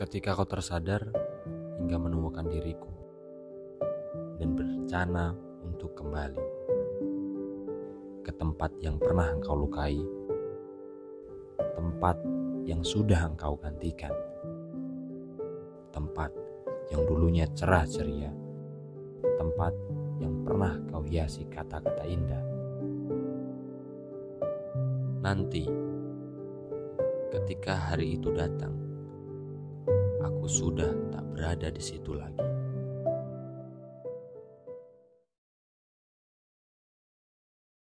ketika kau tersadar hingga menemukan diriku dan berencana untuk kembali ke tempat yang pernah engkau lukai, tempat yang sudah engkau gantikan, tempat yang dulunya cerah ceria, tempat yang pernah kau hiasi kata-kata indah. Nanti, ketika hari itu datang, sudah tak berada di situ lagi.